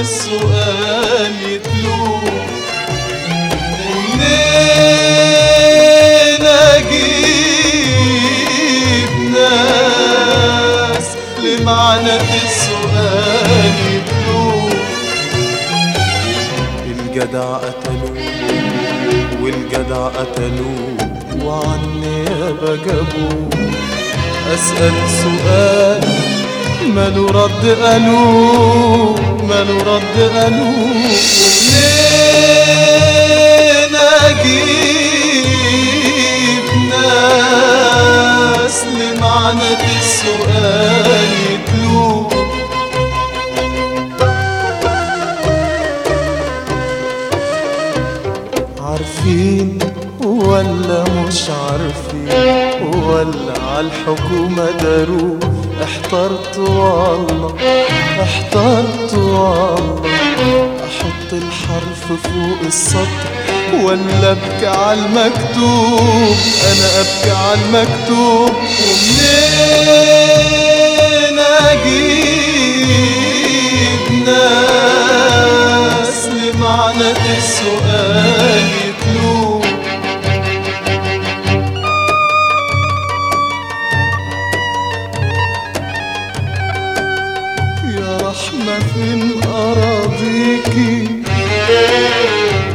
السؤال تلوم منين أجيب ناس لمعنى السؤال تلوم الجدع قتلوه والجدع قتلوه وعالنيابة جابوه أسأل سؤال ماله رد قالوه. ماله رد قالوه منين أجيب ناس لمعنى السؤال يتلوه عارفين ولا مش عارفين ولا عالحكومة داروا احترت والله احترت والله. أحط الحرف فوق السطر ولا أبكي على المكتوب؟ أنا أبكي على المكتوب ومنين أجيب ناس لمعنى السؤال يتلوه يا رحمة فين أراضيكي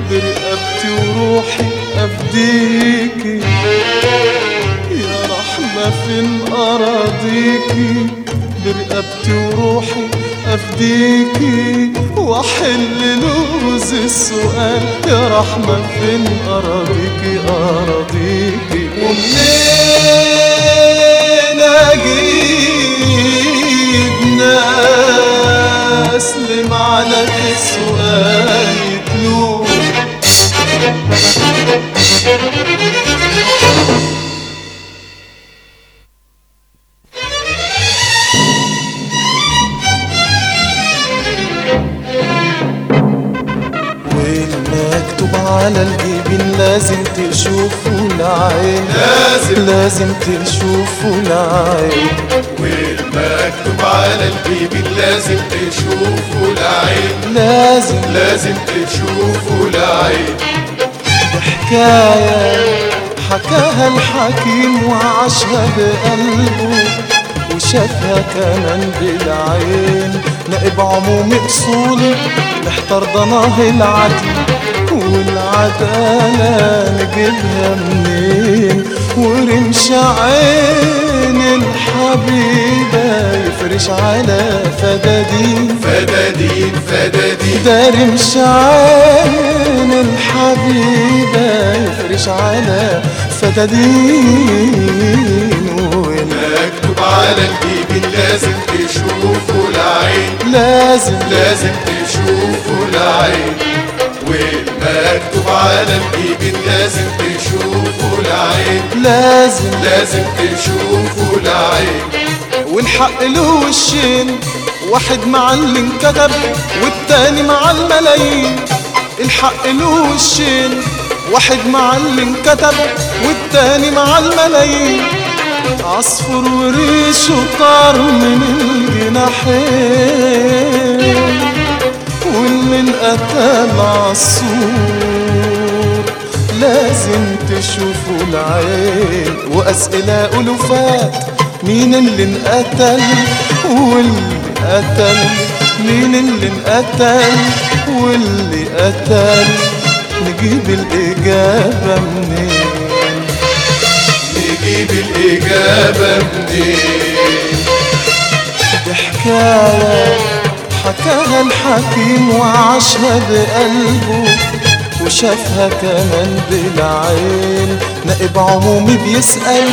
برقبتي وروحي أفديكي يا رحمة فين أراضيكي برقبتي وروحي أفديكي وأحل لوز السؤال يا رحمة فين أراضيكي أراضيكي ومنين أجيب ناس على الجبين لازم تشوفه العين لازم. لازم العين والمكتوب على الجبين لازم تشوفه العين لازم. لازم تشوفه العين حكاية حكاها الحكيم وعاشها بقلبه وشافها كمان بالعين. نائب عمومي اصولي محتار ضناه العدل والعدالة نجيبها منين؟ ورمش عين. الحبيبة يفرش على فدادين فدادين فدادين رمش عين الحبيبة يفرش على فدادين مكتوب على الجبين لازم تشوفه العين. لازم. لازم تشوفه العين. والمكتوب على الجبين لازم تشوفه العين. لازم لازم تشوفه العين. والحق له وشين. واحد مع اللي انكتب والتاني مع الملايين. الحق له وشين. واحد مع اللي انكتب والتاني مع الملايين. عصفور وريشه طار من الجناحين. واللي انقتل عالسور لازم تشوفوا العين وأسئلة ألوفات. مين اللي انقتل واللي قتل؟ مين اللي انقتل واللي قتل؟ نجيب الإجابة منين؟ نجيب الإجابة منين؟ حكاية حكاها الحكيم وعاشها بقلبه. وشافها كمان بالعين نائب عمومي بيسأل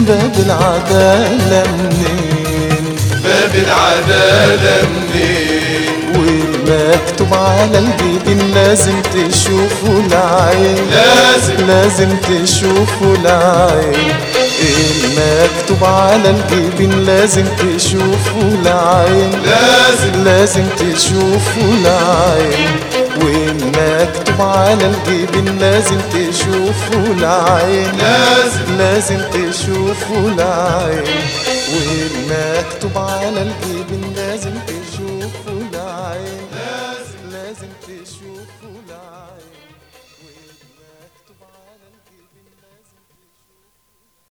باب العدالة منين؟ باب العدالة منين؟ والمكتوب على الجبين لازم تشوفوا العين. لازم. لازم تشوفوا العين. المكتوب على الجبين لازم تشوفوا العين. لازم. لازم تشوفوا العين. والمكتوب على الجبين لازم تشوفوا العين. لازم. لازم تشوفوا العين. والمكتوب على الجبين لازم تشوفوا العين. لازم تشوفوا